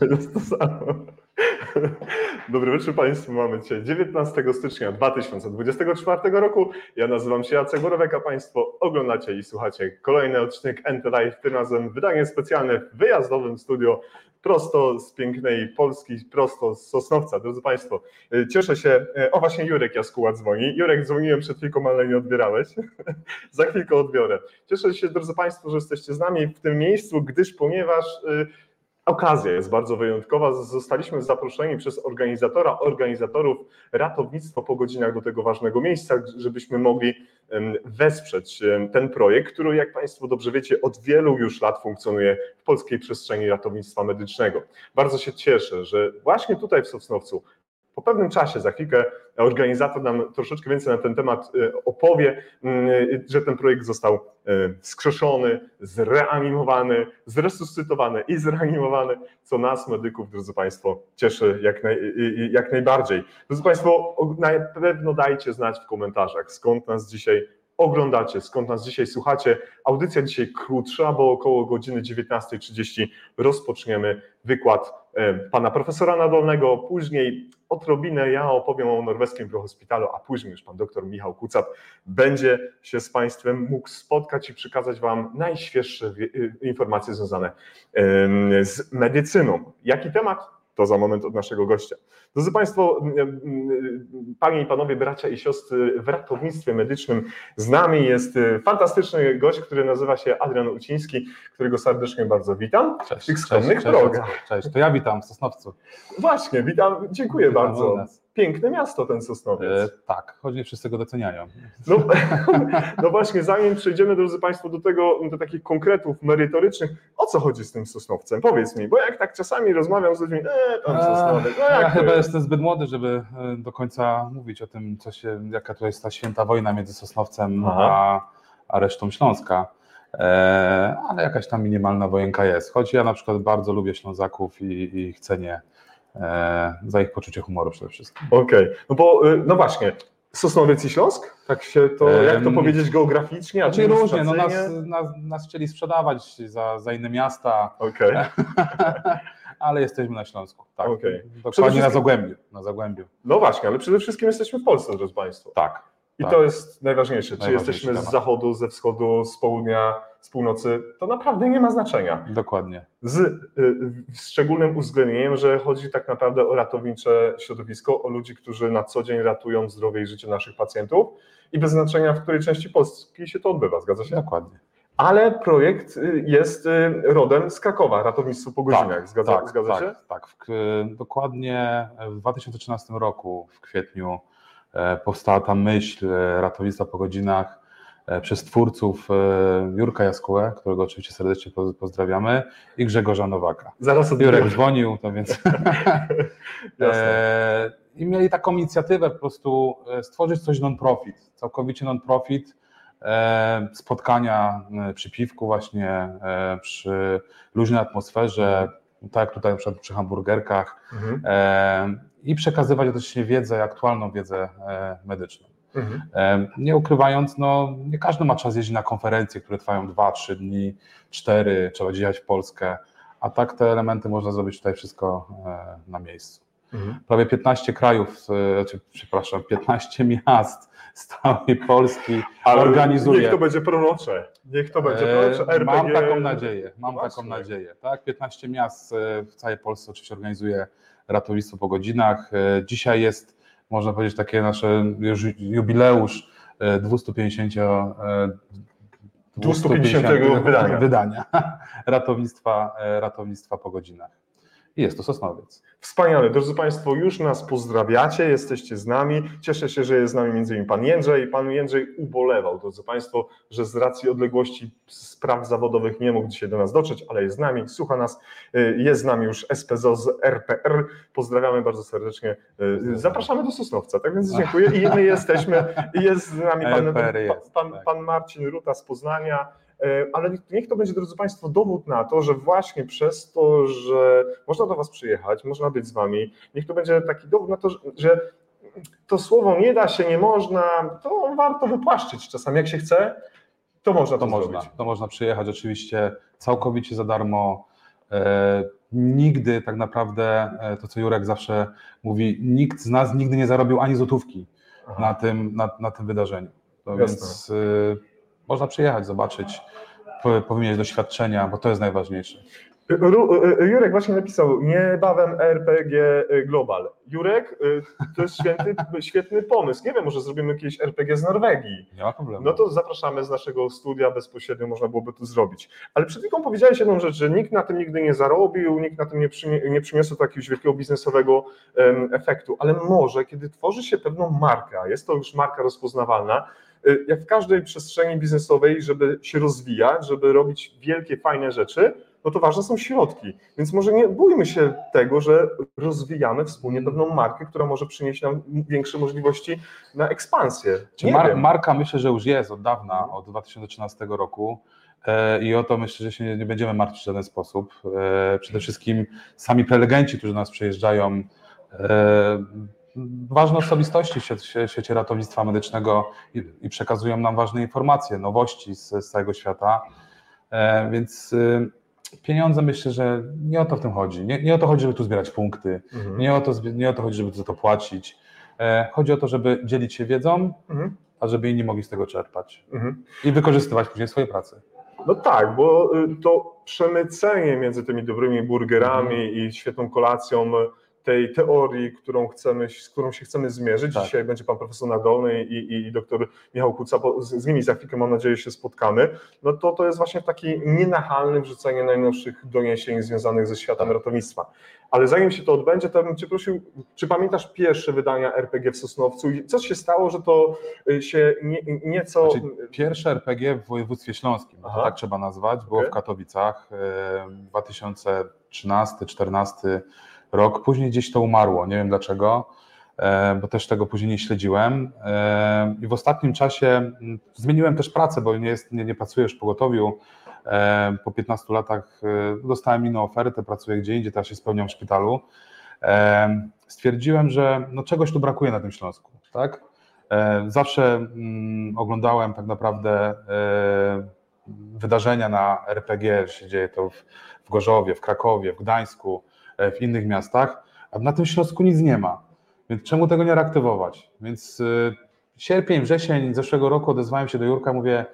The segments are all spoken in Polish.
Jest to samo. Dobry wieczór Państwu. Mamy dzisiaj 19 stycznia 2024 roku. Ja nazywam się Jacek Borowek, a Państwo oglądacie i słuchacie kolejny odcinek NT tym razem wydanie specjalne w wyjazdowym studio prosto z pięknej Polski, prosto z Sosnowca. Drodzy Państwo, cieszę się, o właśnie Jurek Jaskuła dzwoni. Jurek, dzwoniłem przed chwilką, ale nie odbierałeś. Za chwilkę odbiorę. Cieszę się, drodzy Państwo, że jesteście z nami w tym miejscu, gdyż ponieważ Okazja jest bardzo wyjątkowa. Zostaliśmy zaproszeni przez organizatora, organizatorów ratownictwo po godzinach do tego ważnego miejsca, żebyśmy mogli wesprzeć ten projekt, który, jak Państwo dobrze wiecie, od wielu już lat funkcjonuje w polskiej przestrzeni ratownictwa medycznego. Bardzo się cieszę, że właśnie tutaj w Sosnowcu po pewnym czasie, za chwilkę organizator nam troszeczkę więcej na ten temat y, opowie, y, że ten projekt został y, skrzeszony, zreanimowany, zresuscytowany i zreanimowany, co nas, medyków, drodzy Państwo, cieszy jak, naj, jak najbardziej. Drodzy Państwo, na pewno dajcie znać w komentarzach, skąd nas dzisiaj oglądacie, skąd nas dzisiaj słuchacie. Audycja dzisiaj krótsza, bo około godziny 19.30 rozpoczniemy wykład e, pana profesora Nadolnego, później odrobinę ja opowiem o norweskim prohospitalu, a później już pan doktor Michał Kucat będzie się z państwem mógł spotkać i przekazać wam najświeższe y, informacje związane z medycyną. Jaki temat? To za moment od naszego gościa. Drodzy Państwo, Panie i Panowie, bracia i siostry w ratownictwie medycznym, z nami jest y, fantastyczny gość, który nazywa się Adrian Uciński, którego serdecznie bardzo witam. Cześć, w tych skromnych cześć, drogach. Cześć, to ja witam w Sosnowcu. Właśnie, witam, dziękuję witam bardzo piękne miasto ten Sosnowiec. E, tak, choć nie wszyscy go doceniają. No, no, właśnie, zanim przejdziemy, drodzy Państwo, do tego, do takich konkretów merytorycznych, o co chodzi z tym Sosnowcem? Powiedz mi, bo jak tak czasami rozmawiam z ludźmi, e, tam Sosnowiec, no Ja chyba jestem zbyt młody, żeby e, do końca mówić o tym, co się, jaka to jest ta święta wojna między Sosnowcem a, a resztą Śląska. E, ale jakaś tam minimalna wojenka jest. Choć ja na przykład bardzo lubię Ślązaków i, i chcę nie E, za ich poczucie humoru przede wszystkim. Okej, okay. no bo y, no właśnie, Sosnowiec i Śląsk? Tak się to, jak to powiedzieć geograficznie? Znaczy różnie, no nas, nas, nas chcieli sprzedawać za, za inne miasta, okay. ale jesteśmy na Śląsku, tak. Okay. Dokładnie na Zagłębiu, na Zagłębiu. No właśnie, ale przede wszystkim jesteśmy w Polsce, drodzy Państwo. Tak. I tak. to jest najważniejsze, czy jesteśmy temat. z zachodu, ze wschodu, z południa, z północy, to naprawdę nie ma znaczenia. Dokładnie. Z y, szczególnym uwzględnieniem, że chodzi tak naprawdę o ratownicze środowisko, o ludzi, którzy na co dzień ratują zdrowie i życie naszych pacjentów i bez znaczenia, w której części Polski się to odbywa, zgadza się? Dokładnie. Ale projekt y, jest y, rodem z Krakowa, ratownictwo po godzinach, tak, zgadza, tak, zgadza tak, się? Tak, w, dokładnie w 2013 roku, w kwietniu, e, powstała ta myśl e, ratownictwa po godzinach E, przez twórców Jurka Jaskułę, którego oczywiście serdecznie pozdrawiamy, i Grzegorza Nowaka. Zaraz odbiorę. Jurek dzwonił, to więc... I mieli taką inicjatywę po prostu stworzyć coś non-profit, całkowicie non-profit, spotkania przy piwku właśnie, przy luźnej atmosferze, tak jak tutaj na przykład przy hamburgerkach mhm. i przekazywać jednocześnie wiedzę, aktualną wiedzę medyczną. Mhm. Nie ukrywając, no, nie każdy ma czas jeździć na konferencje, które trwają 2-3 dni, 4, trzeba jechać w Polskę, a tak te elementy można zrobić tutaj wszystko e, na miejscu. Mhm. Prawie 15 krajów, e, znaczy, przepraszam, 15 miast z całej Polski Ale organizuje. Niech to będzie prorocze. Niech to będzie prorocze. RPG. Mam taką nadzieję, mam Właśnie. taką nadzieję. Tak? 15 miast e, w całej Polsce oczywiście organizuje ratownictwo po godzinach. Dzisiaj jest można powiedzieć, takie nasze jubileusz 250, e, 250 e, wydania, wydania ratownictwa, e, ratownictwa po godzinach. I jest to Sosnowiec. Wspaniale. Drodzy Państwo, już nas pozdrawiacie, jesteście z nami. Cieszę się, że jest z nami między innymi Pan Jędrzej. Pan Jędrzej ubolewał, drodzy Państwo, że z racji odległości spraw zawodowych nie mógł dzisiaj do nas dotrzeć, ale jest z nami, słucha nas. Y, jest z nami już SPZO z RPR. Pozdrawiamy bardzo serdecznie. Y, zapraszamy do Sosnowca, tak więc dziękuję. I my jesteśmy, i jest z nami pan, pan, pan, tak. pan Marcin Ruta z Poznania. E, ale niech to będzie, drodzy Państwo, dowód na to, że właśnie przez to, że można do Was przyjechać, można być z Wami, niech to będzie taki dowód na to, że to słowo nie da się, nie można, to warto wypłaszczyć czasami, jak się chce, to można to, to można, zrobić. To można przyjechać oczywiście całkowicie za darmo, E, nigdy tak naprawdę, e, to co Jurek zawsze mówi, nikt z nas nigdy nie zarobił ani złotówki Aha. na tym, na, na tym wydarzeniu. To Jasne. więc y, można przyjechać, zobaczyć, po- powymieniać doświadczenia, bo to jest najważniejsze. Y, y, Jurek właśnie napisał, niebawem RPG Global. Jurek, y, to jest święty, świetny pomysł. Nie wiem, może zrobimy jakieś RPG z Norwegii. Nie ma problemu. No to zapraszamy z naszego studia, bezpośrednio można byłoby to zrobić. Ale przed chwilą powiedziałeś jedną rzecz, że nikt na tym nigdy nie zarobił, nikt na tym nie, przynie, nie przyniósł jakiegoś wielkiego biznesowego em, efektu, ale może kiedy tworzy się pewną markę, a jest to już marka rozpoznawalna, jak w każdej przestrzeni biznesowej, żeby się rozwijać, żeby robić wielkie, fajne rzeczy, no to ważne są środki. Więc może nie bójmy się tego, że rozwijamy wspólnie pewną markę, która może przynieść nam większe możliwości na ekspansję. Mar- marka myślę, że już jest od dawna, od 2013 roku e, i o to myślę, że się nie, będziemy martwić w żaden sposób. E, Przede wszystkim sami prelegenci, którzy do nas przyjeżdżają, e, ważne osobistości w świecie ratownictwa medycznego i, i przekazują nam ważne informacje, nowości z, z całego świata. E, Więc y, pieniądze myślę, że nie o to w tym chodzi. Nie, nie o to chodzi, żeby tu zbierać punkty, Mhm. nie o to, nie o to chodzi, żeby za to płacić. E, Chodzi o to, żeby dzielić się wiedzą, Mhm. a żeby inni mogli z tego czerpać Mhm. i wykorzystywać później w swojej pracy. No tak, bo y, to przemycenie między tymi dobrymi burgerami Mhm. i świetną kolacją tej teorii, którą chcemy, z którą się chcemy zmierzyć. Tak. Dzisiaj będzie pan profesor Nadolny i, i, i doktor Michał Kuca, bo z, z nimi za chwilkę mam nadzieję się spotkamy. No to to jest właśnie taki nienachalny wrzucenie najnowszych doniesień związanych ze światem Tak. ratownictwa. Ale zanim się to odbędzie, to bym Cię prosił, czy pamiętasz pierwsze wydania RPG w Sosnowcu? I Co się stało, że to y, się nie, nieco... Znaczy, pierwsze RPG w województwie śląskim, Aha. tak trzeba nazwać, było Okej. w Katowicach e, 2013-2014 rok. Później gdzieś to umarło, nie wiem dlaczego, e, bo też tego później nie śledziłem. E, I w ostatnim czasie mm, zmieniłem też pracę, bo nie, jest, nie, nie pracuję już w pogotowiu. E, Po 15 latach dostałem inną ofertę, pracuję gdzie indziej, teraz się spełniam w szpitalu. Stwierdziłem, że no czegoś tu brakuje na tym Śląsku, tak? Zawsze mm, oglądałem tak naprawdę wydarzenia na RPG, się dzieje to w, Gorzowie, w Krakowie, w Gdańsku, w innych miastach, a na tym Śląsku nic nie ma. Więc czemu tego nie reaktywować? Więc y, sierpień, wrzesień zeszłego roku odezwałem się do Jurka, mówię, "Mm,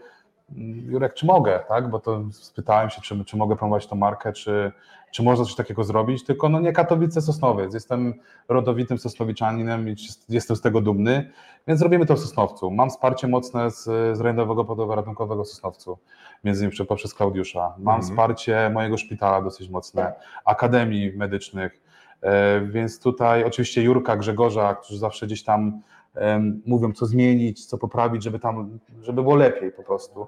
Jurek, czy mogę, tak? Bo to spytałem się, czy, czy mogę promować tą markę, czy, czy można coś takiego zrobić, tylko no nie Katowice, Sosnowiec. Jestem rodowitym Sosnowiczaninem i jestem z tego dumny, więc zrobimy to w Sosnowcu. Mam wsparcie mocne z, z Rejonowego Powiatu Ratunkowego Sosnowcu, między innymi poprzez Klaudiusza. Mam Mhm. wsparcie mojego szpitala dosyć mocne, akademii medycznych, e, więc tutaj oczywiście Jurka, Grzegorza, którzy zawsze gdzieś tam mówią, co zmienić, co poprawić, żeby tam, żeby było lepiej po prostu.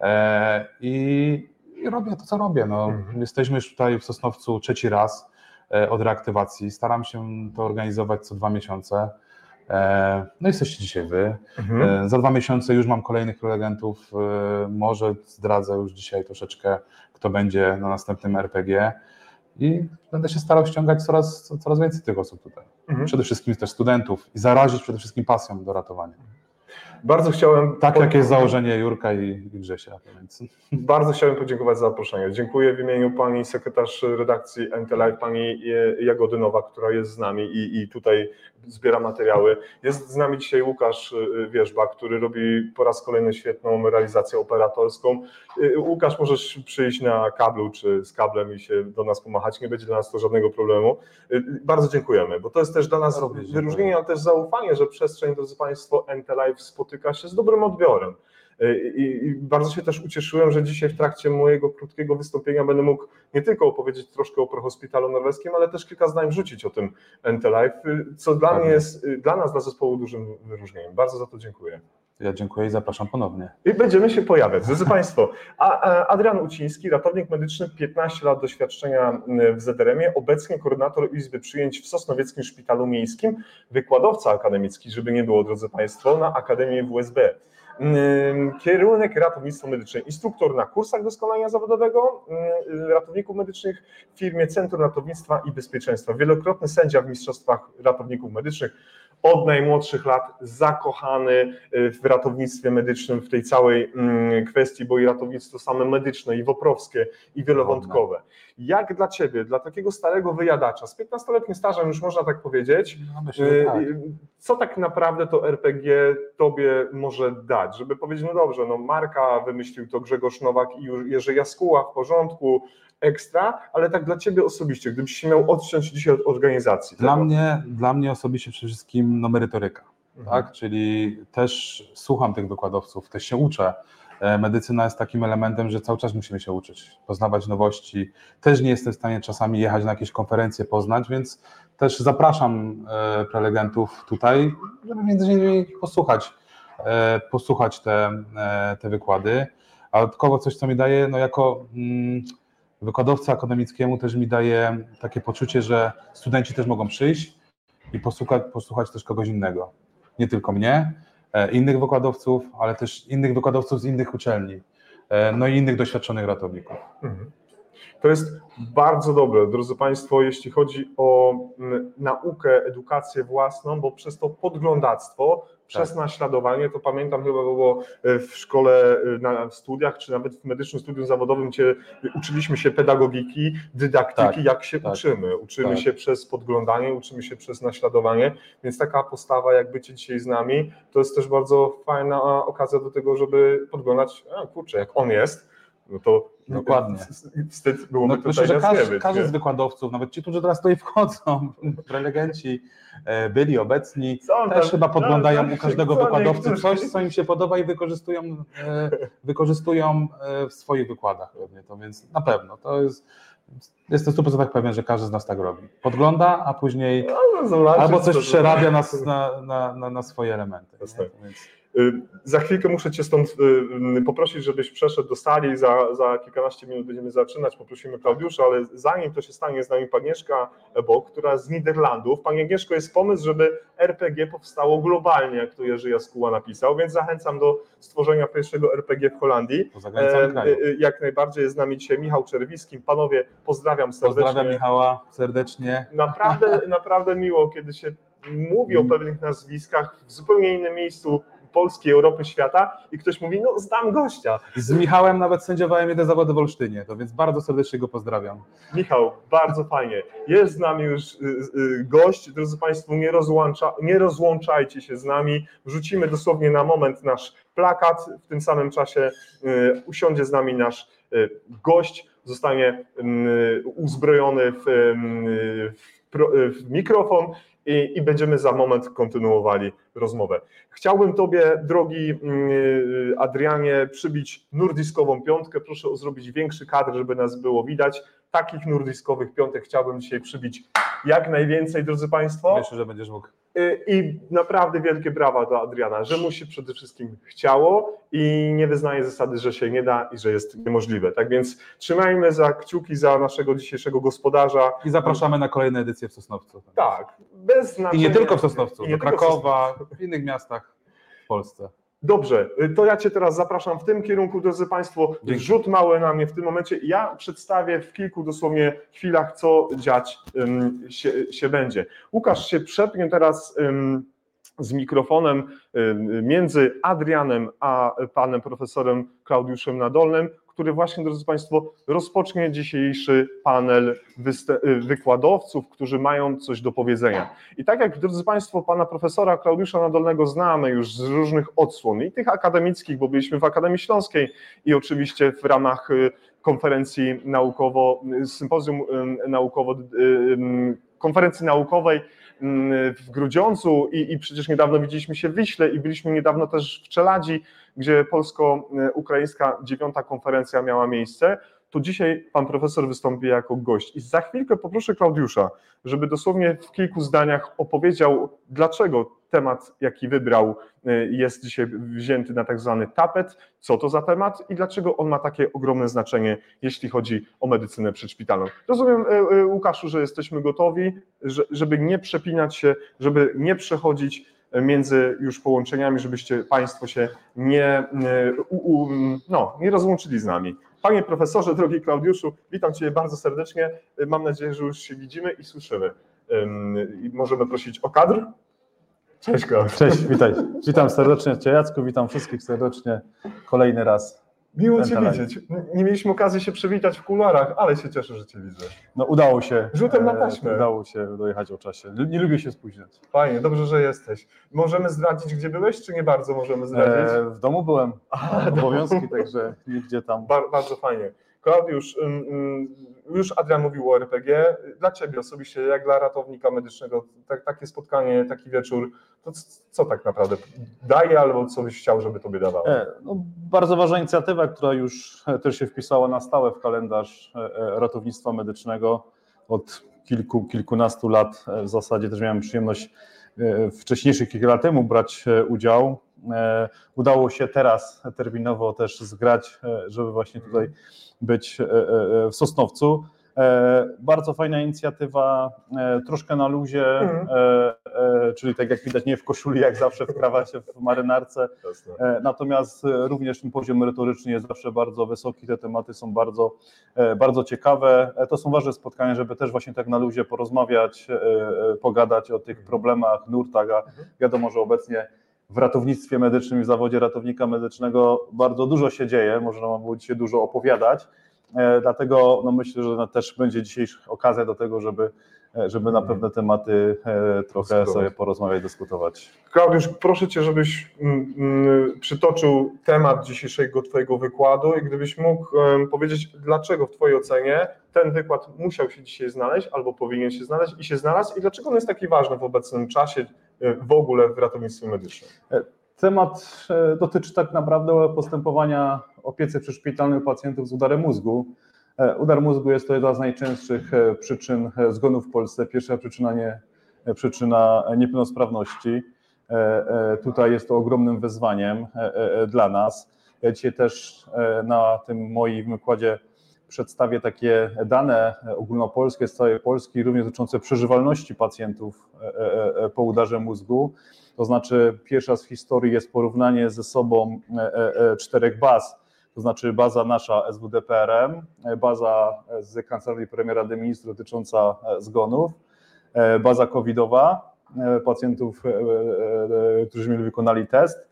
E, I, i robię to, co robię. No, Mhm. Jesteśmy już tutaj w Sosnowcu trzeci raz e, od reaktywacji. Staram się to organizować co dwa miesiące. E, No jesteście dzisiaj wy. Mhm. Za dwa miesiące już mam kolejnych prelegentów. Może zdradzę już dzisiaj troszeczkę, kto będzie na następnym RPG. I będę się starał ściągać coraz, coraz więcej tych osób tutaj. Mhm. Przede wszystkim też studentów i zarazić przede wszystkim pasją do ratowania. Bardzo chciałem. Tak jak jest założenie Jurka i Grzesia. Więc Bardzo chciałem podziękować za zaproszenie. Dziękuję w imieniu pani sekretarz redakcji NTLive, pani Jagodynowa, która jest z nami i, i tutaj zbiera materiały. Jest z nami dzisiaj Łukasz y, Wierzba, który robi po raz kolejny świetną realizację operatorską. Y, Łukasz, możesz przyjść na kablu czy z kablem i się do nas pomachać. Nie będzie dla nas to żadnego problemu. Y, Bardzo dziękujemy, bo to jest też dla nas dziękuję. wyróżnienie, ale też zaufanie, że przestrzeń, drodzy Państwo, NTLive spotyka się z dobrym odbiorem. I, I bardzo się też ucieszyłem, że dzisiaj w trakcie mojego krótkiego wystąpienia będę mógł nie tylko opowiedzieć troszkę o prohospitalu norweskim, ale też kilka zdań wrzucić o tym NT-Life, co dla mnie jest, y, dla nas, dla zespołu dużym wyróżnieniem. Bardzo za to dziękuję. ja dziękuję i zapraszam ponownie. I będziemy się pojawiać. Drodzy Państwo, a, a Adrian Uciński, ratownik medyczny, 15 lat doświadczenia w ZRM-ie, obecnie koordynator Izby Przyjęć w Sosnowieckim Szpitalu Miejskim, wykładowca akademicki, żeby nie było, drodzy Państwo, na Akademii WSB. Kierunek ratownictwo medyczne, instruktor na kursach doskonalenia zawodowego ratowników medycznych w firmie Centrum Ratownictwa i Bezpieczeństwa, wielokrotny sędzia w Mistrzostwach Ratowników Medycznych, od najmłodszych lat zakochany y, w ratownictwie medycznym, w tej całej mm, kwestii, bo i ratownictwo same medyczne, i woprowskie, i wielowątkowe. Jak dla Ciebie, dla takiego starego wyjadacza, z 15-letnim stażem już można tak powiedzieć, No, myślę, że tak. y, co tak naprawdę to RPG Tobie może dać? Żeby powiedzieć, no dobrze, no Marka wymyślił to Grzegorz Nowak i Jerzy Jaskuła w porządku, ekstra, ale tak dla Ciebie osobiście, gdybyś się miał odciąć dzisiaj od organizacji. Dla tego. mnie, dla mnie osobiście przede wszystkim no, merytoryka. Mhm. tak? Czyli też słucham tych wykładowców, też się uczę. E, Medycyna jest takim elementem, że cały czas musimy się uczyć, poznawać nowości. Też nie jestem w stanie czasami jechać na jakieś konferencje, poznać, więc też zapraszam e, prelegentów tutaj, żeby między innymi posłuchać, e, posłuchać te, te wykłady. A dodatkowo coś, co mi daje, no jako mm, wykładowca akademickiemu też mi daje takie poczucie, że studenci też mogą przyjść i posłuchać, posłuchać też kogoś innego nie tylko mnie, e, innych wykładowców, ale też innych wykładowców z innych uczelni, e, no i innych doświadczonych ratowników. Mhm. To jest bardzo dobre, drodzy Państwo, jeśli chodzi o mm, naukę, edukację własną, bo przez to podglądactwo, przez Tak. naśladowanie, to pamiętam chyba było e, w szkole, e, na studiach, czy nawet w medycznym studium zawodowym, gdzie uczyliśmy się pedagogiki, dydaktyki, Tak, jak się tak, uczymy. Uczymy tak. się przez podglądanie, uczymy się przez naśladowanie, więc taka postawa, jak bycie dzisiaj z nami, to jest też bardzo fajna okazja do tego, żeby podglądać, a kurczę, jak on jest, no to Dokładnie. wstyd byłoby No, tutaj myślę, że nas każdy, być, każdy z wykładowców, nawet ci, którzy teraz tutaj wchodzą, prelegenci, e, byli obecni, też tam- chyba podglądają no, u każdego co wykładowcy niektórzy- coś, co im się podoba i wykorzystują, e, wykorzystują e, w swoich wykładach pewnie to, więc na pewno to jest, jestem 100% pewien, że każdy z nas tak robi. Podgląda, a później No, zobaczyć, albo coś co- przerabia na, na, na, na, na swoje elementy. Więc, Za chwilkę muszę Cię stąd y, y, poprosić, żebyś przeszedł do sali. Za, za kilkanaście minut będziemy zaczynać. Poprosimy Klaudiusza, ale zanim to się stanie, z nami Agnieszka Bok, która z Niderlandów. Pani Agnieszko, jest pomysł, żeby RPG powstało globalnie, jak to Jerzy Jaskuła napisał, więc zachęcam do stworzenia pierwszego RPG w Holandii. E, y, y, Jak najbardziej jest z nami dzisiaj Michał Czerwiski. Panowie, pozdrawiam serdecznie. Pozdrawiam Michała serdecznie. Naprawdę, naprawdę miło, kiedy się mówi o pewnych nazwiskach w zupełnie innym miejscu Polski, Europy, świata i ktoś mówi, no znam gościa. Z Michałem nawet sędziowałem jeden zawody w Olsztynie, to więc bardzo serdecznie go pozdrawiam. Michał, bardzo fajnie. Jest z nami już y, y, gość. Drodzy Państwo, nie, rozłącza, nie rozłączajcie się z nami. Wrzucimy dosłownie na moment nasz plakat. W tym samym czasie y, usiądzie z nami nasz gość. Zostanie y, uzbrojony w, w, w mikrofon i, i będziemy za moment kontynuowali rozmowę. Chciałbym Tobie, drogi y, Adrianie, przybić nurdiskową piątkę. Proszę o zrobić większy kadr, żeby nas było widać. Takich nurdiskowych piątek chciałbym dzisiaj przybić jak najwięcej, drodzy Państwo. Myślę, że będziesz mógł. Y, I naprawdę wielkie brawa dla Adriana, że mu się przede wszystkim chciało i nie wyznaje zasady, że się nie da i że jest niemożliwe. Tak więc trzymajmy za kciuki za naszego dzisiejszego gospodarza. I zapraszamy na kolejne edycje w Sosnowcu. Tak, bez I znaczenia. nie tylko w Sosnowcu, I do Krakowa, w innych miastach w Polsce. Dobrze, y, to ja Cię teraz zapraszam w tym kierunku, drodzy Państwo. Dzięki. Rzut mały na mnie w tym momencie. Ja przedstawię w kilku dosłownie chwilach, co dziać ym, się, się będzie. Łukasz się przepnie teraz ym, z mikrofonem między Adrianem a panem profesorem Klaudiuszem Nadolnym, który właśnie, drodzy Państwo, rozpocznie dzisiejszy panel y, wykładowców, którzy mają coś do powiedzenia. I tak jak, drodzy Państwo, pana profesora Klaudiusza Nadolnego znamy już z różnych odsłon, i tych akademickich, bo byliśmy w Akademii Śląskiej i oczywiście w ramach y, konferencji naukowo, y, sympozjum naukowo, konferencji naukowej w Grudziądzu i, i przecież niedawno widzieliśmy się w Wiśle i byliśmy niedawno też w Czeladzi, gdzie polsko-ukraińska dziewiąta konferencja miała miejsce, to dzisiaj pan profesor wystąpi jako gość. I za chwilkę poproszę Klaudiusza, żeby dosłownie w kilku zdaniach opowiedział, dlaczego temat, jaki wybrał, y, jest dzisiaj wzięty na tak zwany tapet, co to za temat i dlaczego on ma takie ogromne znaczenie, jeśli chodzi o medycynę przedszpitalną. Rozumiem, y, y, Łukaszu, że jesteśmy gotowi, że- żeby nie przepinać się, żeby nie przechodzić między już połączeniami, żebyście Państwo się nie, no, nie rozłączyli z nami. Panie profesorze, drogi Klaudiuszu, witam Cię bardzo serdecznie. Mam nadzieję, że już się widzimy i słyszymy. Możemy prosić o kadr? Cześć Klaudiusz. Cześć, witaj. Witam serdecznie Cię Jacku, witam wszystkich serdecznie kolejny raz. Miło Cię widzieć. Nie mieliśmy okazji się przywitać w kuluarach, ale się cieszę, że Cię widzę. No udało się. Rzutem na e, taśmę. Udało się dojechać o czasie. Nie lubię się spóźniać. Fajnie, dobrze, że jesteś. Możemy zdradzić, gdzie byłeś, czy nie bardzo możemy zdradzić? E, w domu byłem, A, obowiązki, także nigdzie tam. Bar- bardzo fajnie. Klaudiusz, już Adrian mówił o RPG. Dla Ciebie osobiście, jak dla ratownika medycznego, tak, takie spotkanie, taki wieczór, to co tak naprawdę daje albo co byś chciał, żeby Tobie dawało? E, no, bardzo ważna inicjatywa, która już też się wpisała na stałe w kalendarz e, e, ratownictwa medycznego. Od kilku, kilkunastu lat w zasadzie też miałem przyjemność wcześniejszych kilka lat temu brać udział. E, Udało się teraz terminowo też zgrać, e, żeby właśnie tutaj być e, w Sosnowcu. Bardzo fajna inicjatywa, troszkę na luzie, Mhm. czyli tak jak widać, nie w koszuli, jak zawsze w krawacie, w marynarce, Natomiast również ten poziom merytoryczny jest zawsze bardzo wysoki, te tematy są bardzo, bardzo ciekawe. To są ważne spotkania, żeby też właśnie tak na luzie porozmawiać, pogadać o tych problemach, nurtach, a wiadomo, że obecnie w ratownictwie medycznym i w zawodzie ratownika medycznego bardzo dużo się dzieje, można było dzisiaj dużo opowiadać, E, dlatego no myślę, że też będzie dzisiaj okazja do tego, żeby, e, żeby na pewne tematy e, trochę sobie porozmawiać, dyskutować. Klaudiusz, proszę Cię, żebyś mm, mm, przytoczył temat dzisiejszego Twojego wykładu i gdybyś mógł powiedzieć, dlaczego w Twojej ocenie ten wykład musiał się dzisiaj znaleźć albo powinien się znaleźć i się znalazł i dlaczego on jest taki ważny w obecnym czasie w ogóle w ratownictwie medycznym. Temat e, dotyczy tak naprawdę postępowania opiece przyszpitalnej pacjentów z udarem mózgu. E, Udar mózgu jest to jedna z najczęstszych e, przyczyn e, zgonów w Polsce. Pierwsza przyczyna, nie, e, przyczyna niepełnosprawności. E, e, Tutaj jest to ogromnym wyzwaniem e, e, dla nas. Dzisiaj też e, na tym moim wykładzie przedstawię takie dane ogólnopolskie z całej Polski, również dotyczące przeżywalności pacjentów e, e, e, po udarze mózgu. To znaczy, pierwszy raz w historii jest porównanie ze sobą czterech baz. To znaczy baza nasza SWDPRM, baza z Kancelarii Premiera Rady Ministrów dotycząca zgonów, baza covidowa pacjentów, którzy mieli wykonali test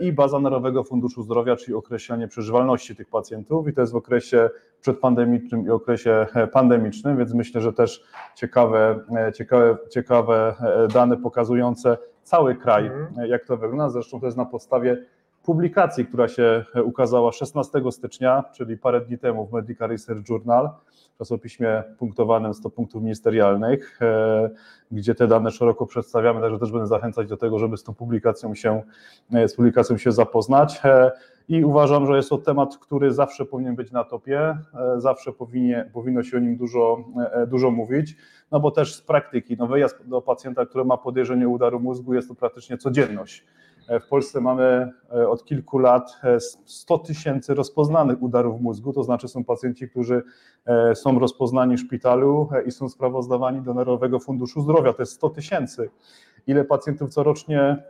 i baza Narodowego Funduszu Zdrowia, czyli określenie przeżywalności tych pacjentów i to jest w okresie przedpandemicznym i okresie e, pandemicznym, więc myślę, że też ciekawe, e, ciekawe, ciekawe e, dane pokazujące cały kraj, Mhm. e, jak to wygląda. Zresztą to jest na podstawie publikacji, która się e, ukazała 16 stycznia, czyli parę dni temu w Medical Research Journal, czasopiśmie punktowanym 100 punktów ministerialnych, e, gdzie te dane szeroko przedstawiamy, także też będę zachęcać do tego, żeby z tą publikacją się, e, z publikacją się zapoznać. I uważam, że jest to temat, który zawsze powinien być na topie, zawsze powinien, powinno się o nim dużo, dużo mówić, no bo też z praktyki, no wyjazd do pacjenta, który ma podejrzenie udaru mózgu, jest to praktycznie codzienność. E, W Polsce mamy e, od kilku lat e, 100 tysięcy rozpoznanych udarów mózgu, to znaczy są pacjenci, którzy e, są rozpoznani w szpitalu e, i są sprawozdawani do Narodowego Funduszu Zdrowia, to jest 100 tysięcy. Ile pacjentów corocznie e,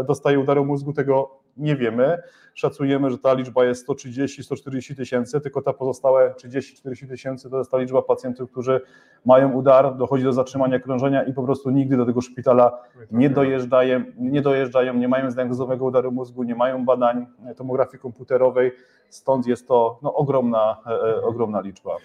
e, dostaje udaru mózgu, tego nie wiemy. Szacujemy, że ta liczba jest 130-140 tysięcy, tylko ta pozostałe 30-40 tysięcy to jest ta liczba pacjentów, którzy mają udar, dochodzi do zatrzymania krążenia i po prostu nigdy do tego szpitala nie dojeżdżają, nie dojeżdżają, nie mają zdiagnozowanego udaru mózgu, nie mają badań tomografii komputerowej, stąd jest to no, ogromna, e, e, ogromna liczba.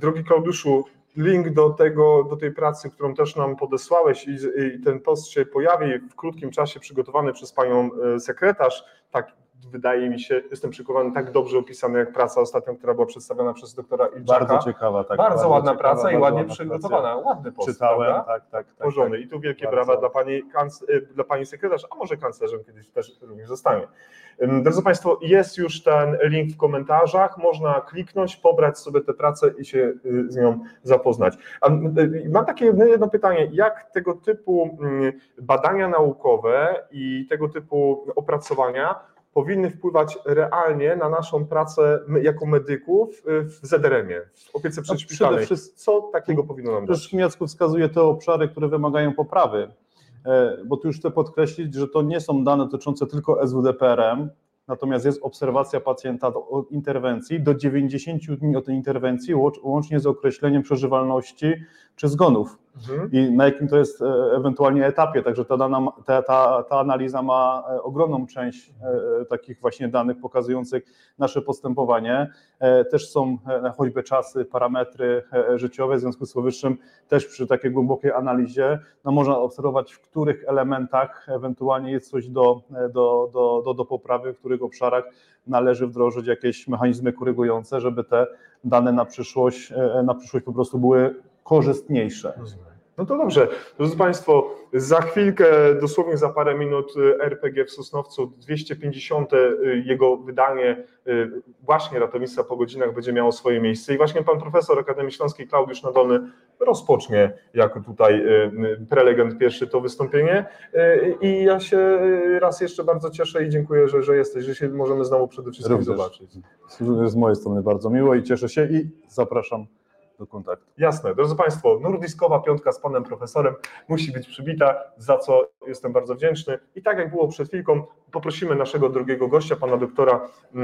Drogi Klaudiuszu, link do, tego, do tej pracy, którą też nam podesłałeś i, i ten post się pojawi w krótkim czasie przygotowany przez panią e, sekretarz, tak wydaje mi się, jestem przekonany, tak dobrze opisany jak praca ostatnio, która była przedstawiona przez doktora Ilczaka. Bardzo ciekawa, tak. bardzo, ładna ciekawa, praca i bardzo ładnie ładna przygotowana, ładny post, Czytałem, prawda? tak, tak. tak, Porządny. tak. I tu wielkie Bardzo. brawa dla pani, y, dla pani sekretarz, a może kanclerzem kiedyś też również zostanie. Drodzy Państwo, jest już ten link w komentarzach, można kliknąć, pobrać sobie tę pracę i się y, z nią zapoznać. A, y, Mam takie jedno, pytanie, jak tego typu mm, badania naukowe i tego typu opracowania powinny wpływać realnie na naszą pracę jako medyków y, w ZRM-ie, w opiece przedszpitalnej. przede wszystkim- Co takiego powinno nam dać? Przede Jacku wskazuje te obszary, które wymagają poprawy, bo tu już chcę podkreślić, że to nie są dane dotyczące tylko SWDPRM, natomiast jest obserwacja pacjenta od interwencji do 90 dni od tej interwencji, łącz- łącznie z określeniem przeżywalności czy zgonów. Mhm. i na jakim to jest e, ewentualnie etapie. Także ta, dana, ta, ta, ta analiza ma e, ogromną część e, takich właśnie danych pokazujących nasze postępowanie. Też są choćby czasy, parametry życiowe, w związku z powyższym też przy takiej głębokiej analizie no można obserwować, w których elementach ewentualnie jest coś do, do, do, do, do poprawy, w których obszarach należy wdrożyć jakieś mechanizmy korygujące, żeby te dane na przyszłość, na przyszłość po prostu były korzystniejsze. No to dobrze. Drodzy Państwo, za chwilkę, dosłownie za parę minut y, RPG w Sosnowcu, 250 y, jego wydanie y, właśnie ratownictwa po godzinach będzie miało swoje miejsce i właśnie pan profesor Akademii Śląskiej Klaudiusz Nadolny rozpocznie jako tutaj prelegent pierwszy to wystąpienie i ja się raz jeszcze bardzo cieszę i dziękuję, że, że jesteś, że się możemy znowu przede wszystkim Również. zobaczyć. Z mojej strony bardzo miło i cieszę się i zapraszam do kontaktu. Jasne. Drodzy Państwo, nordiskowa piątka z panem profesorem musi być przybita, za co jestem bardzo wdzięczny. I tak jak było przed chwilką, poprosimy naszego drugiego gościa, pana doktora y,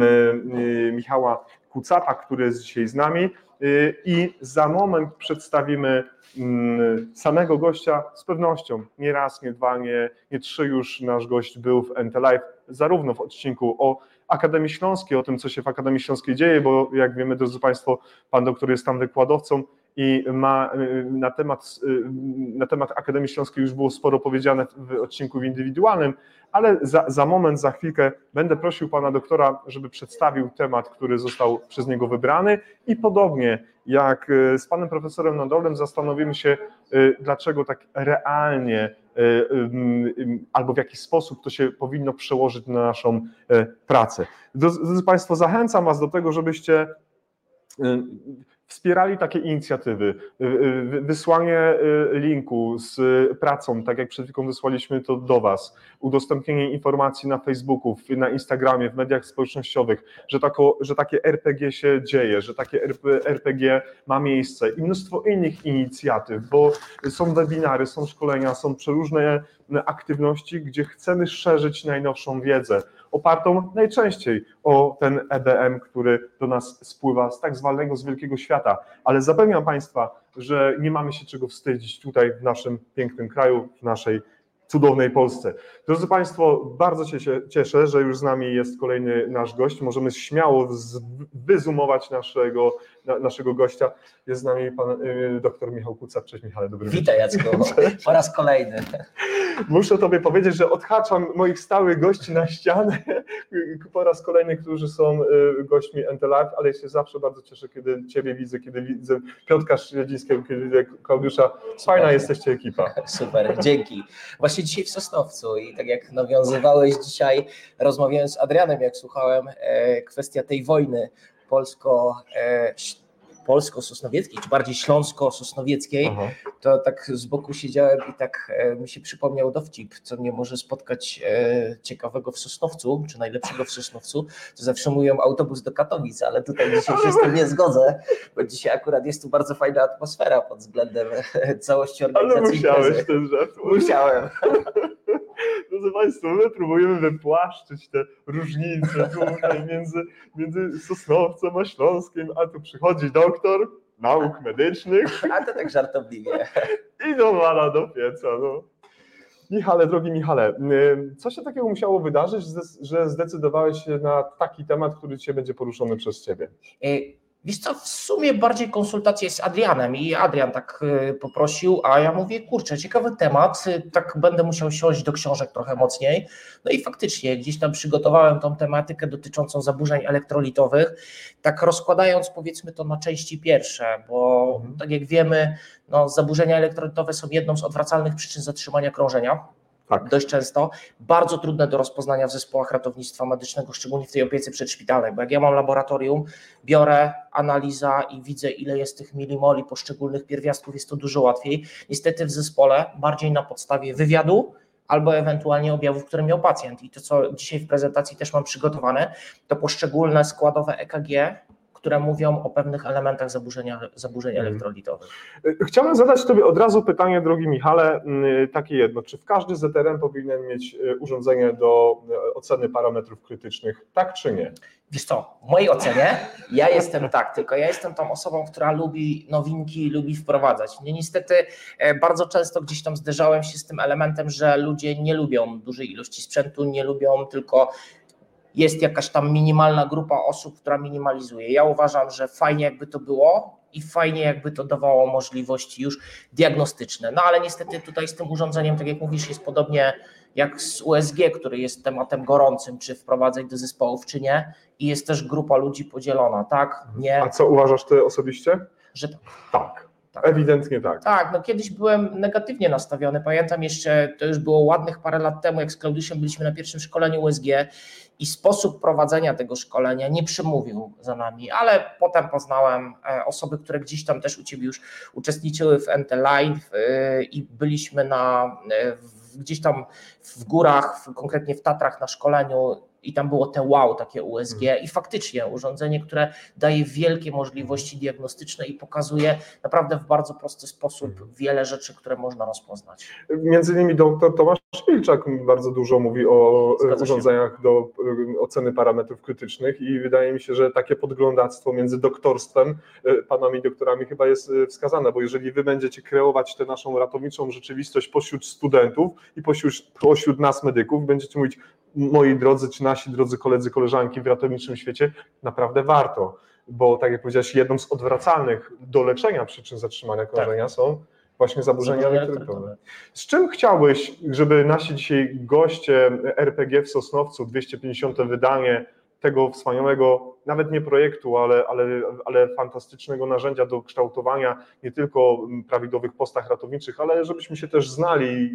y, Michała Kucapa, który jest dzisiaj z nami. Y, I za moment przedstawimy mm, samego gościa z pewnością. Nie raz, nie dwa, nie, nie trzy już nasz gość był w NT Live, zarówno w odcinku o Akademii Śląskiej, o tym, co się w Akademii Śląskiej dzieje, bo jak wiemy, drodzy Państwo, pan doktor jest tam wykładowcą i ma y, na temat, y, na temat Akademii Śląskiej już było sporo powiedziane w odcinku indywidualnym, ale za, za moment, za chwilkę będę prosił pana doktora, żeby przedstawił temat, który został przez niego wybrany i podobnie jak y, z panem profesorem Nadolem zastanowimy się, y, dlaczego tak realnie y, albo w jaki sposób to się powinno przełożyć na naszą y, pracę. Drodzy Państwo, zachęcam Was do tego, żebyście y, wspierali takie inicjatywy, y, y, wysłanie y, linku z pracą, tak jak przed chwilą wysłaliśmy to do Was, udostępnienie informacji na Facebooku, na Instagramie, w mediach społecznościowych, że, tako, że takie RPG się dzieje, że takie RP, RPG ma miejsce. I mnóstwo innych inicjatyw, bo są webinary, są szkolenia, są przeróżne aktywności, gdzie chcemy szerzyć najnowszą wiedzę, opartą najczęściej o ten EBM, który do nas spływa z tak zwanego z wielkiego świata. Ale zapewniam Państwa, że nie mamy się czego wstydzić tutaj w naszym pięknym kraju, w naszej cudownej Polsce. Drodzy Państwo, bardzo się cie- cieszę, że już z nami jest kolejny nasz gość. Możemy śmiało wyzumować naszego, na, naszego gościa. Jest z nami pan y, dr Michał Kuca. Cześć Michale, dobry. Witaj Jacku, po raz kolejny. Muszę Tobie powiedzieć, że odhaczam moich stałych gości na ścianę po raz kolejny, którzy są y, gośćmi NT Live, ale ja się zawsze bardzo cieszę, kiedy Ciebie widzę, kiedy widzę Piotrka Śledzińskiego, kiedy widzę Klaudusza. Fajna jesteście ekipa. Super, dzięki. Właśnie dzisiaj w Sosnowcu i tak jak nawiązywałeś dzisiaj, rozmawiając z Adrianem, jak słuchałem, e, kwestia tej wojny polsko, e, polsko-sosnowieckiej, czy bardziej śląsko-sosnowieckiej, Aha. to tak z boku siedziałem i tak e, mi się przypomniał dowcip, co mnie może spotkać e, ciekawego w Sosnowcu, czy najlepszego w Sosnowcu, to zawsze mówią autobus do Katowic, ale tutaj dzisiaj się z tym nie zgodzę, bo dzisiaj akurat jest tu bardzo fajna atmosfera pod względem e, całości Ale organizacji musiałeś imprezy. ten żart. Musiałem. Drodzy Państwo, my próbujemy wypłaszczyć te różnice tutaj między, między Sosnowcem a Śląskiem, a tu przychodzi doktor nauk medycznych A to tak żartobliwie. i dowala do pieca. No. Michale, drogi Michale, y, co się takiego musiało wydarzyć, że zdecydowałeś się na taki temat, który dzisiaj będzie poruszony przez Ciebie? E, Wiesz co, w sumie bardziej konsultacje z Adrianem i Adrian tak e, poprosił, a ja mówię, kurczę, ciekawy temat, e, tak będę musiał siąść do książek trochę mocniej. No i faktycznie gdzieś tam przygotowałem tą tematykę dotyczącą zaburzeń elektrolitowych, tak rozkładając powiedzmy to na części pierwsze, bo Mhm. tak jak wiemy, no, zaburzenia elektrolitowe są jedną z odwracalnych przyczyn zatrzymania krążenia. Tak. Dość często, bardzo trudne do rozpoznania w zespołach ratownictwa medycznego, szczególnie w tej opiece przedszpitalnej, bo jak ja mam laboratorium, biorę analiza i widzę, ile jest tych milimoli poszczególnych pierwiastków, jest to dużo łatwiej. Niestety w zespole bardziej na podstawie wywiadu albo ewentualnie objawów, które miał pacjent. I to, co dzisiaj w prezentacji też mam przygotowane, to poszczególne składowe EKG, które mówią o pewnych elementach zaburzenia, zaburzeń Mhm. elektrolitowych. Y, Chciałem zadać Tobie od razu pytanie, drogi Michale, y, takie jedno. Czy w każdy ZRM powinien mieć y, urządzenie do oceny parametrów krytycznych, tak czy nie? Wiesz co, w mojej ocenie ja jestem tak, tylko ja jestem tą osobą, która lubi nowinki, lubi wprowadzać. Nie niestety e, bardzo często gdzieś tam zderzałem się z tym elementem, że ludzie nie lubią dużej ilości sprzętu, nie lubią tylko jest jakaś tam minimalna grupa osób, która minimalizuje. Ja uważam, że fajnie jakby to było i fajnie jakby to dawało możliwości już diagnostyczne. No ale niestety tutaj z tym urządzeniem, tak jak mówisz, jest podobnie jak z USG, który jest tematem gorącym, czy wprowadzać do zespołów, czy nie. I jest też grupa ludzi podzielona, tak, nie, A co uważasz ty osobiście? że tak. Tak. Tak. Ewidentnie tak. Tak, no kiedyś byłem negatywnie nastawiony. Pamiętam jeszcze, to już było ładnych parę lat temu, jak z Klaudiuszem byliśmy na pierwszym szkoleniu USG i sposób prowadzenia tego szkolenia nie przemówił za nami, ale potem poznałem e, osoby, które gdzieś tam też u Ciebie już uczestniczyły w NT Live e, i byliśmy na, e, gdzieś tam w górach, konkretnie w Tatrach na szkoleniu i tam było te wow, takie USG i faktycznie urządzenie, które daje wielkie możliwości diagnostyczne i pokazuje naprawdę w bardzo prosty sposób wiele rzeczy, które można rozpoznać. Między innymi dr Tomasz Wilczak bardzo dużo mówi o e, urządzeniach do e, oceny parametrów krytycznych i wydaje mi się, że takie podglądactwo między doktorstwem, e, panami doktorami chyba jest wskazane, bo jeżeli wy będziecie kreować tę naszą ratowniczą rzeczywistość pośród studentów i pośród, pośród nas medyków, będziecie mówić, moi drodzy, czy nasi drodzy koledzy, koleżanki w ratowniczym świecie, naprawdę warto, bo tak jak powiedziałeś, jedną z odwracalnych do leczenia przyczyn zatrzymania krążenia są właśnie zaburzenia elektrolytowe. Z czym chciałbyś, żeby nasi dzisiaj goście RPG w Sosnowcu, 250. wydanie tego wspaniałego, nawet nie projektu, ale, ale, ale fantastycznego narzędzia do kształtowania nie tylko prawidłowych postach ratowniczych, ale żebyśmy się też znali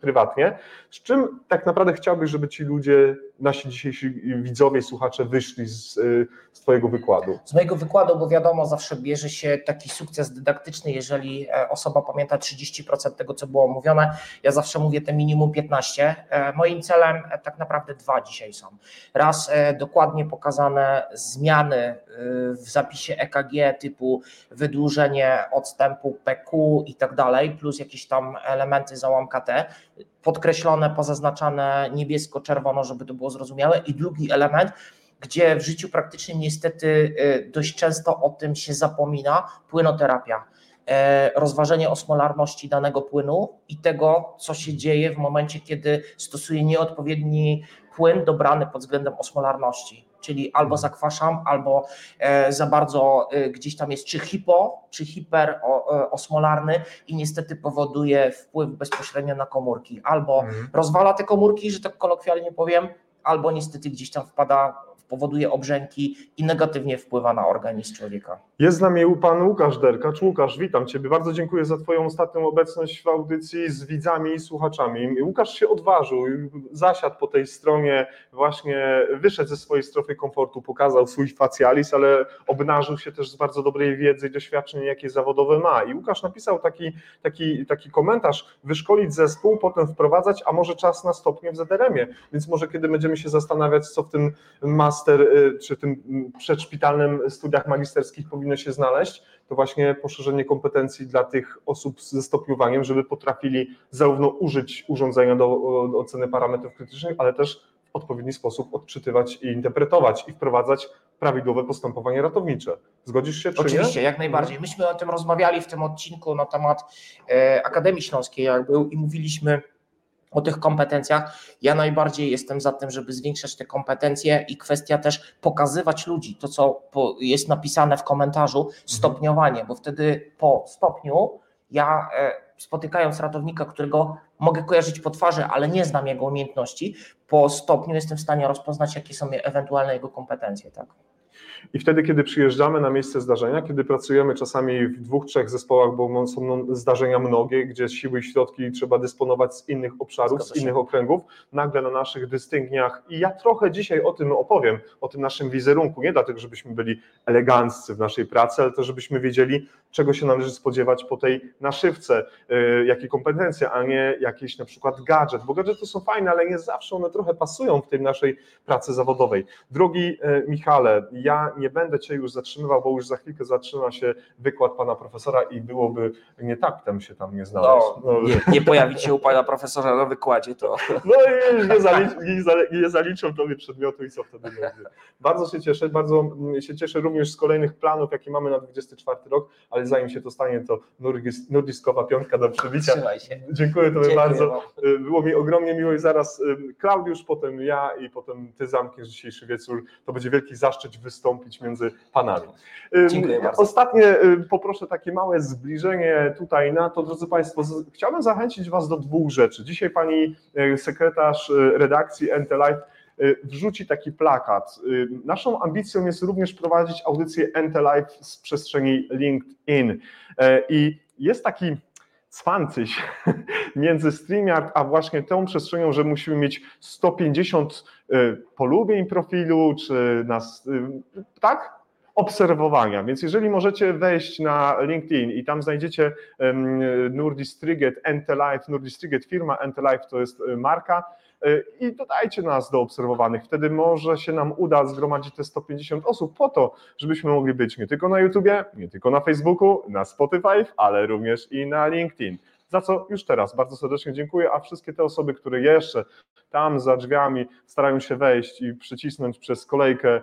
prywatnie. Z czym tak naprawdę chciałbyś, żeby ci ludzie, nasi dzisiejsi widzowie, słuchacze wyszli z, y, z Twojego wykładu? Z mojego wykładu, bo wiadomo, zawsze bierze się taki sukces dydaktyczny, jeżeli e, osoba pamięta 30% tego, co było mówione. Ja zawsze mówię te minimum 15. E, Moim celem e, tak naprawdę dwa dzisiaj są. Raz dokładnie pokazane zmiany e, w zapisie EKG typu wydłużenie odstępu PQ i tak dalej, plus jakieś tam elementy załamka T, podkreślone, pozaznaczane niebiesko-czerwono, żeby to było zrozumiałe. I drugi element, gdzie w życiu praktycznym niestety y, dość często o tym się zapomina, płynoterapia. E, Rozważenie osmolarności danego płynu i tego, co się dzieje w momencie, kiedy stosuje nieodpowiedni płyn dobrany pod względem osmolarności. Czyli albo zakwaszam, albo e, za bardzo e, gdzieś tam jest czy hipo, czy hiper e, osmolarny i niestety powoduje wpływ bezpośrednio na komórki. Albo rozwala te komórki, że tak kolokwialnie powiem, albo niestety gdzieś tam wpada, powoduje obrzęki i negatywnie wpływa na organizm człowieka. Jest z nami pan Łukasz Derkacz. Łukasz, witam Ciebie. Bardzo dziękuję za Twoją ostatnią obecność w audycji z widzami i słuchaczami. Łukasz się odważył, zasiadł po tej stronie, właśnie wyszedł ze swojej strefy komfortu, pokazał swój facjalis, ale obnażył się też z bardzo dobrej wiedzy i doświadczeń, jakie zawodowe ma. I Łukasz napisał taki, taki, taki komentarz, wyszkolić zespół, potem wprowadzać, a może czas na stopnie w ZRM-ie. Więc może kiedy będziemy się zastanawiać, co w tym master, y, czy tym mm, przedszpitalnym studiach magisterskich powinno się znaleźć, to właśnie poszerzenie kompetencji dla tych osób ze stopniowaniem, żeby potrafili zarówno użyć urządzenia do, do oceny parametrów krytycznych, ale też w odpowiedni sposób odczytywać i interpretować i wprowadzać prawidłowe postępowanie ratownicze. Zgodzisz się, czy Oczywiście, nie? jak najbardziej. Myśmy o tym rozmawiali w tym odcinku na temat e, Akademii Śląskiej, jak był, i mówiliśmy o tych kompetencjach. Ja najbardziej jestem za tym, żeby zwiększać te kompetencje i kwestia też pokazywać ludzi, to co jest napisane w komentarzu, stopniowanie, bo wtedy po stopniu ja e, spotykając ratownika, którego mogę kojarzyć po twarzy, ale nie znam jego umiejętności, po stopniu jestem w stanie rozpoznać, jakie są ewentualne jego kompetencje. Tak? I wtedy, kiedy przyjeżdżamy na miejsce zdarzenia, kiedy pracujemy czasami w dwóch, trzech zespołach, bo są zdarzenia mnogie, gdzie siły i środki trzeba dysponować z innych obszarów, z innych okręgów, nagle na naszych dystygniach, i ja trochę dzisiaj o tym opowiem, o tym naszym wizerunku, nie dlatego, żebyśmy byli eleganccy w naszej pracy, ale to, żebyśmy wiedzieli, czego się należy spodziewać po tej naszywce, y, jakie kompetencje, a nie jakiś na przykład gadżet, bo gadżety są fajne, ale nie zawsze one trochę pasują w tej naszej pracy zawodowej. Drogi y, Michale, ja nie będę Cię już zatrzymywał, bo już za chwilkę zaczyna się wykład Pana profesora i byłoby nie tak tam się tam nie znaleźć. No, nie, nie pojawić się u pana profesora na wykładzie, to No i nie, zalicz, nie zaliczą tobie przedmiotu i co wtedy będzie. Bardzo się cieszę, bardzo mm, się cieszę również z kolejnych planów, jakie mamy na 24 rok, ale zanim się to stanie, to nurdis- nurdiskowa piątka do się. Dziękuję Tobie Dziękuję bardzo. wam. Y, Było mi ogromnie miło i zaraz y, Klaudiusz, potem ja i potem Ty zamkniesz dzisiejszy wieczór. To będzie wielki zaszczyt wystąpić między panami. Y, Dziękuję bardzo. Ostatnie poproszę takie małe zbliżenie tutaj na to, drodzy Państwo, chciałbym zachęcić Was do dwóch rzeczy. Dzisiaj Pani sekretarz redakcji NT Live wrzuci taki plakat. Y, Naszą ambicją jest również prowadzić audycję NT Live z przestrzeni LinkedIn. Y, I jest taki cwancyś między StreamYard a właśnie tą przestrzenią, że musimy mieć 150 y, polubień profilu, czy nas, y, tak? Obserwowania. Więc jeżeli możecie wejść na LinkedIn i tam znajdziecie Nurdistriget, Entelife, Nurdistriget firma, Entelife to jest y, marka y, i dodajcie nas do obserwowanych. Wtedy może się nam uda zgromadzić te 150 osób po to, żebyśmy mogli być nie tylko na YouTubie, nie tylko na Facebooku, na Spotify, ale również i na LinkedIn. Za co już teraz bardzo serdecznie dziękuję, a wszystkie te osoby, które jeszcze tam za drzwiami starają się wejść i przycisnąć przez kolejkę e,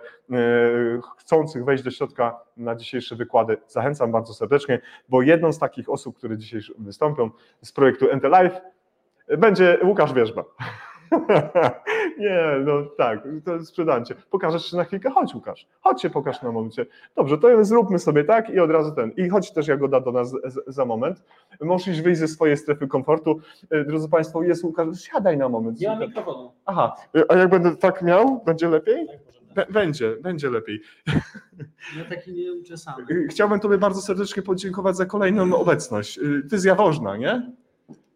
chcących wejść do środka na dzisiejsze wykłady, zachęcam bardzo serdecznie, bo jedną z takich osób, które dzisiaj wystąpią z projektu NT Live będzie Łukasz Wierzba. Nie, no tak, to sprzedajcie. Pokażesz się na chwilkę? Chodź Łukasz, chodź się pokaż na momencie. Dobrze, to zróbmy sobie tak i od razu ten. I chodź też Jagoda do nas za moment. Możesz wyjść ze swojej strefy komfortu. E, Drodzy Państwo, jest Łukasz, siadaj na moment. Nie mam mikrofonu. Aha, e, a jak będę tak miał, będzie lepiej? Tak. Bę- Będzie, będzie lepiej. Ja taki nieuczesany. E, Chciałbym Tobie bardzo serdecznie podziękować za kolejną obecność. Ty z Jaworzna, nie?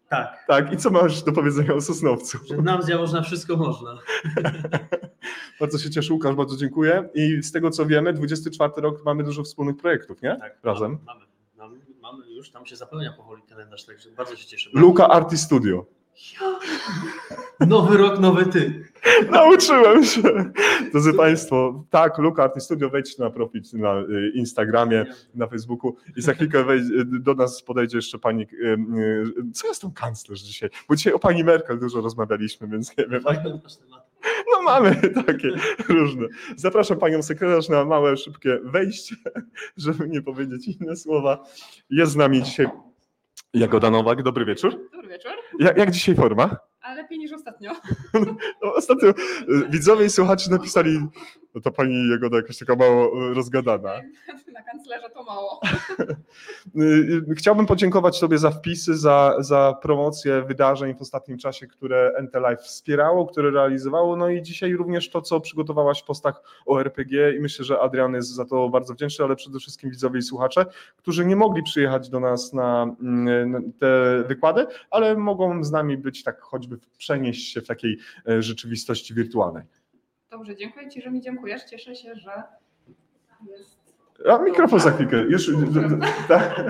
Tak, Tak, i co masz do powiedzenia o Sosnowcu? że nam z Jaworzna wszystko można. Bardzo się cieszę, Łukasz, bardzo dziękuję. I z tego co wiemy, 24 rok mamy dużo wspólnych projektów, nie? Tak, Razem. Mamy, mamy, mamy, mamy już, tam się zapełnia powoli kalendarz, także bardzo się cieszę. Luka Arti Studio. Nowy rok, nowy ty. Nauczyłem się. Drodzy Państwo, tak, Luka Arti Studio, wejdźcie na profil na y, Instagramie, na Facebooku i za chwilkę wejdzie, do nas podejdzie jeszcze pani, y, y, co jest tam kanclerz dzisiaj? Bo dzisiaj o pani Merkel dużo rozmawialiśmy, więc nie wiem. No mamy takie różne. Zapraszam panią sekretarz na małe, szybkie wejście, żeby nie powiedzieć inne słowa. Jest z nami dzisiaj Jagoda Nowak. Dobry wieczór. Dobry wieczór, Jak, jak dzisiaj forma? ale lepiej niż ostatnio. No, ostatnio y, widzowie i słuchacze napisali, no to pani Jagoda jakaś taka mało y, rozgadana. Na kanclerza to mało. Y, y, Chciałbym podziękować Tobie za wpisy, za, za promocję wydarzeń w ostatnim czasie, które NT Live wspierało, które realizowało, no i dzisiaj również to, co przygotowałaś w postach o RPG i myślę, że Adrian jest za to bardzo wdzięczny, ale przede wszystkim widzowie i słuchacze, którzy nie mogli przyjechać do nas na, mm, na te wykłady, ale mogą z nami być tak choćby przenieść się w takiej e, rzeczywistości wirtualnej. Dobrze, dziękuję Ci, że mi dziękujesz. Cieszę się, że jest. A mikrofon za chwilkę. Już, tak.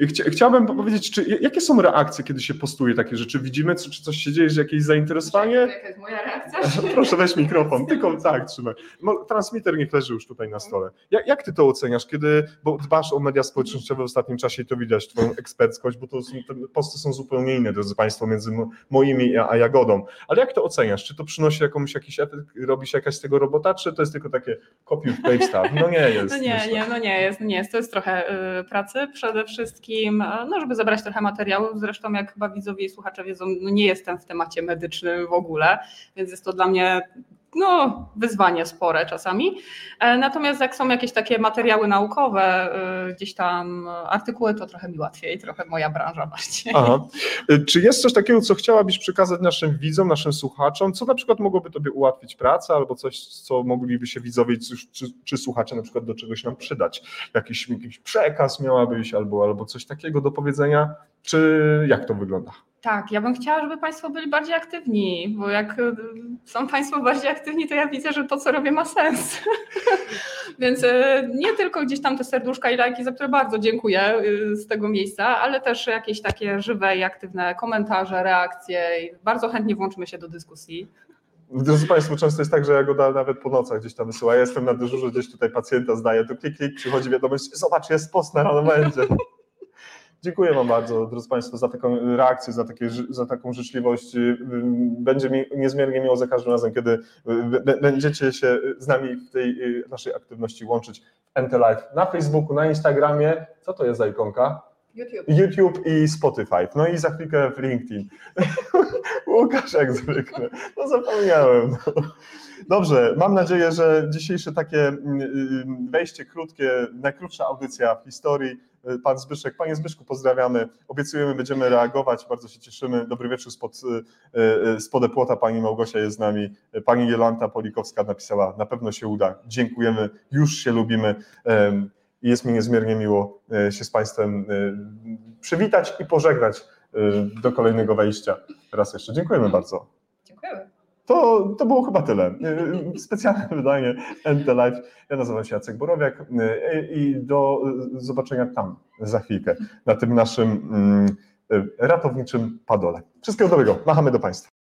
Chcia- Chciałbym powiedzieć, czy, jakie są reakcje, kiedy się postuje takie rzeczy? Widzimy, czy, czy coś się dzieje, że jakieś zainteresowanie? Jaka jest moja reakcja? Proszę weź mikrofon, tylko tak, trzymaj. Mo- Transmitter niech leży już tutaj na stole. Jak, jak ty to oceniasz, kiedy, bo dbasz o media społecznościowe w ostatnim czasie i to widać, twoją eksperckość, bo to są, te posty są zupełnie inne, drodzy Państwo, między mo- moimi a, a Jagodą. Ale jak to oceniasz? Czy to przynosi jakąś, jakiś efekt, robi się jakaś z tego robota, czy to jest tylko takie copy paste stuff? No nie jest. No nie, myślę. nie, no nie jest, nie jest. To jest trochę y, pracy przede wszystkim, e, no żeby zebrać trochę materiałów. Zresztą jak chyba widzowie i słuchacze wiedzą, no nie jestem w temacie medycznym w ogóle, więc jest to dla mnie no, wyzwanie spore czasami. E, Natomiast jak są jakieś takie materiały naukowe, y, gdzieś tam artykuły, to trochę mi łatwiej, trochę moja branża bardziej. Aha. Czy jest coś takiego, co chciałabyś przekazać naszym widzom, naszym słuchaczom, co na przykład mogłoby Tobie ułatwić pracę, albo coś, co mogliby się widzowie czy, czy słuchacze na przykład do czegoś nam przydać? Jakiś, jakiś przekaz miałabyś, albo, albo coś takiego do powiedzenia? Czy jak to wygląda? Tak, ja bym chciała, żeby Państwo byli bardziej aktywni, bo jak y, są Państwo bardziej aktywni, to ja widzę, że to, co robię, ma sens. Więc y, nie tylko gdzieś tam te serduszka i lajki, za które bardzo dziękuję y, z tego miejsca, ale też jakieś takie żywe i aktywne komentarze, reakcje. Bardzo chętnie włączymy się do dyskusji. Drodzy Państwo, często jest tak, że ja go da- nawet po nocach gdzieś tam wysyła. Ja jestem na dyżurze, gdzieś tutaj pacjenta zdaję, to klik, klik, przychodzi wiadomość, zobacz, jest post na rano będzie. Dziękuję Wam bardzo, drodzy Państwo, za taką reakcję, za, takie, za taką życzliwość. Będzie mi niezmiernie miło za każdym razem, kiedy b- będziecie się z nami w tej y, naszej aktywności łączyć w NT Live na Facebooku, na Instagramie. Co to jest za ikonka? YouTube. YouTube i Spotify. No i za chwilkę w LinkedIn. Łukasz jak zwykle. No zapomniałem. No. Dobrze, mam nadzieję, że dzisiejsze takie mm, y, wejście krótkie, najkrótsza audycja w historii. Y, Pan Zbyszek, Panie Zbyszku, pozdrawiamy. Obiecujemy, będziemy reagować. Bardzo się cieszymy. Dobry wieczór spod, y, y, spod płota. Pani Małgosia jest z nami. Pani Jolanta Polikowska napisała, na pewno się uda. Dziękujemy, już się lubimy. I jest mi niezmiernie miło e, się z Państwem e, przywitać i pożegnać e, do kolejnego wejścia. Raz jeszcze dziękujemy bardzo. Dziękujemy. To, to było chyba tyle. E, Specjalne wydanie NT Live. Ja nazywam się Jacek Borowiak e, i do e, zobaczenia tam za chwilkę na tym naszym mm, ratowniczym padole. Wszystkiego dobrego. Machamy do Państwa.